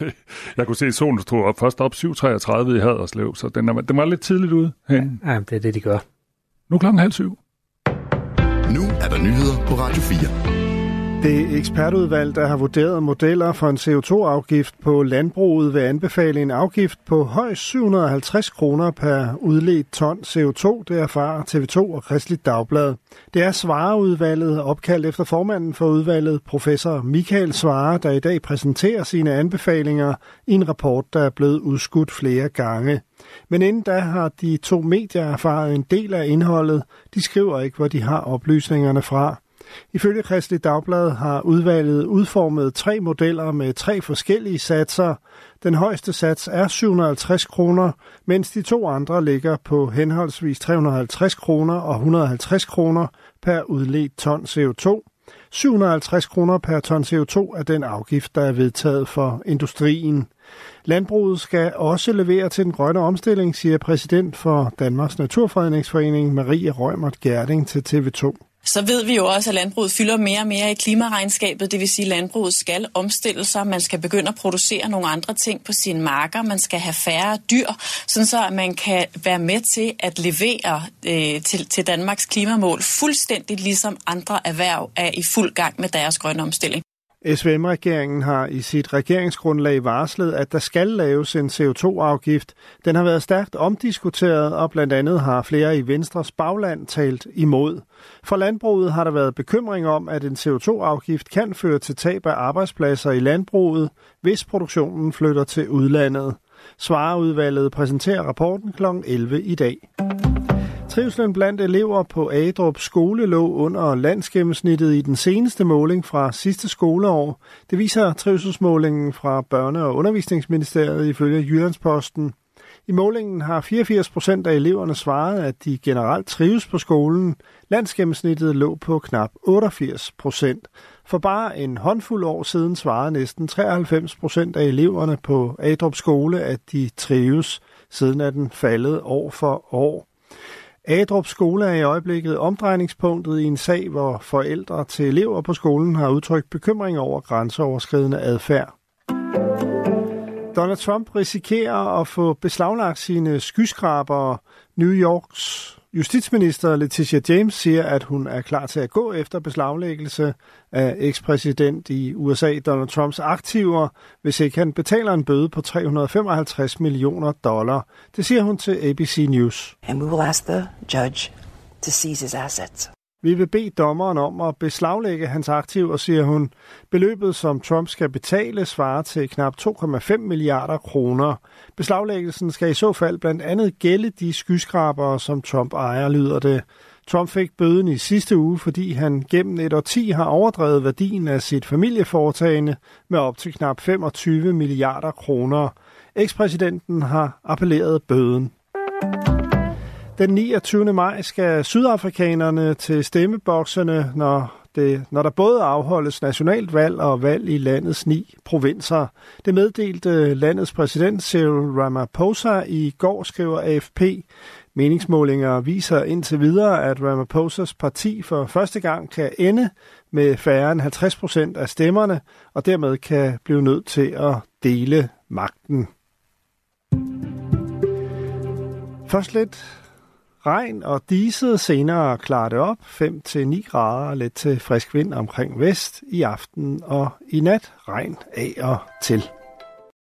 Jeg kunne se, at solen stod op, først op 7.33 i Haderslev, så den, er, den var lidt tidligt ude. Hen. Ja, det er det, de gør. Nu klokken halv syv. Nu er der nyheder på Radio 4. Det ekspertudvalg, der har vurderet modeller for en CO2-afgift på landbruget, vil anbefale en afgift på højst 750 kroner per udledt ton CO2, det erfarer TV2 og Kristeligt Dagblad. Det er Svareudvalget, opkaldt efter formanden for udvalget, professor Michael Svare, der i dag præsenterer sine anbefalinger i en rapport, der er blevet udskudt flere gange. Men inden da har de to medier erfaret en del af indholdet. De skriver ikke, hvor de har oplysningerne fra. Ifølge Kristelig Dagblad har udvalget udformet tre modeller med tre forskellige satser. Den højeste sats er 750 kroner, mens de to andre ligger på henholdsvis 350 kroner og 150 kroner per udledt ton CO2. 750 kroner per ton CO2 er den afgift, der er vedtaget for industrien. Landbruget skal også levere til den grønne omstilling, siger præsident for Danmarks Naturfredningsforening Marie Rømert Gerding til TV2 så ved vi jo også, at landbruget fylder mere og mere i klimaregnskabet. Det vil sige, at landbruget skal omstille sig. Man skal begynde at producere nogle andre ting på sine marker. Man skal have færre dyr, sådan så at man kan være med til at levere øh, til, til Danmarks klimamål fuldstændig ligesom andre erhverv er i fuld gang med deres grønne omstilling. SVM-regeringen har i sit regeringsgrundlag varslet, at der skal laves en CO2-afgift. Den har været stærkt omdiskuteret, og blandt andet har flere i Venstres bagland talt imod. For landbruget har der været bekymring om, at en CO2-afgift kan føre til tab af arbejdspladser i landbruget, hvis produktionen flytter til udlandet. Svareudvalget præsenterer rapporten kl. 11 i dag. Trivslen blandt elever på Adrup skole lå under landsgennemsnittet i den seneste måling fra sidste skoleår. Det viser trivselsmålingen fra Børne- og Undervisningsministeriet ifølge Jyllandsposten. I målingen har 84 procent af eleverne svaret, at de generelt trives på skolen. Landsgennemsnittet lå på knap 88 procent. For bare en håndfuld år siden svarede næsten 93 procent af eleverne på Adrup skole, at de trives. Siden er den faldet år for år. Adrup skole er i øjeblikket omdrejningspunktet i en sag, hvor forældre til elever på skolen har udtrykt bekymring over grænseoverskridende adfærd. Donald Trump risikerer at få beslaglagt sine skyskraber. New Yorks Justitsminister Letitia James siger, at hun er klar til at gå efter beslaglæggelse af ekspræsident i USA Donald Trumps aktiver, hvis ikke han betaler en bøde på 355 millioner dollar. Det siger hun til ABC News. And we will ask the judge to seize his assets. Vi vil bede dommeren om at beslaglægge hans aktiver, siger hun. Beløbet, som Trump skal betale, svarer til knap 2,5 milliarder kroner. Beslaglæggelsen skal i så fald blandt andet gælde de skyskrabere, som Trump ejer, lyder det. Trump fik bøden i sidste uge, fordi han gennem et årti har overdrevet værdien af sit familieforetagende med op til knap 25 milliarder kroner. Ekspræsidenten har appelleret bøden. Den 29. maj skal sydafrikanerne til stemmebokserne, når, det, når der både afholdes nationalt valg og valg i landets ni provinser. Det meddelte landets præsident Cyril Ramaphosa i går, skriver AFP. Meningsmålinger viser indtil videre, at Ramaphosas parti for første gang kan ende med færre end 50 procent af stemmerne, og dermed kan blive nødt til at dele magten. Først lidt regn og diset. Senere klarer det op. 5-9 grader lidt til frisk vind omkring vest i aften og i nat. Regn af og til.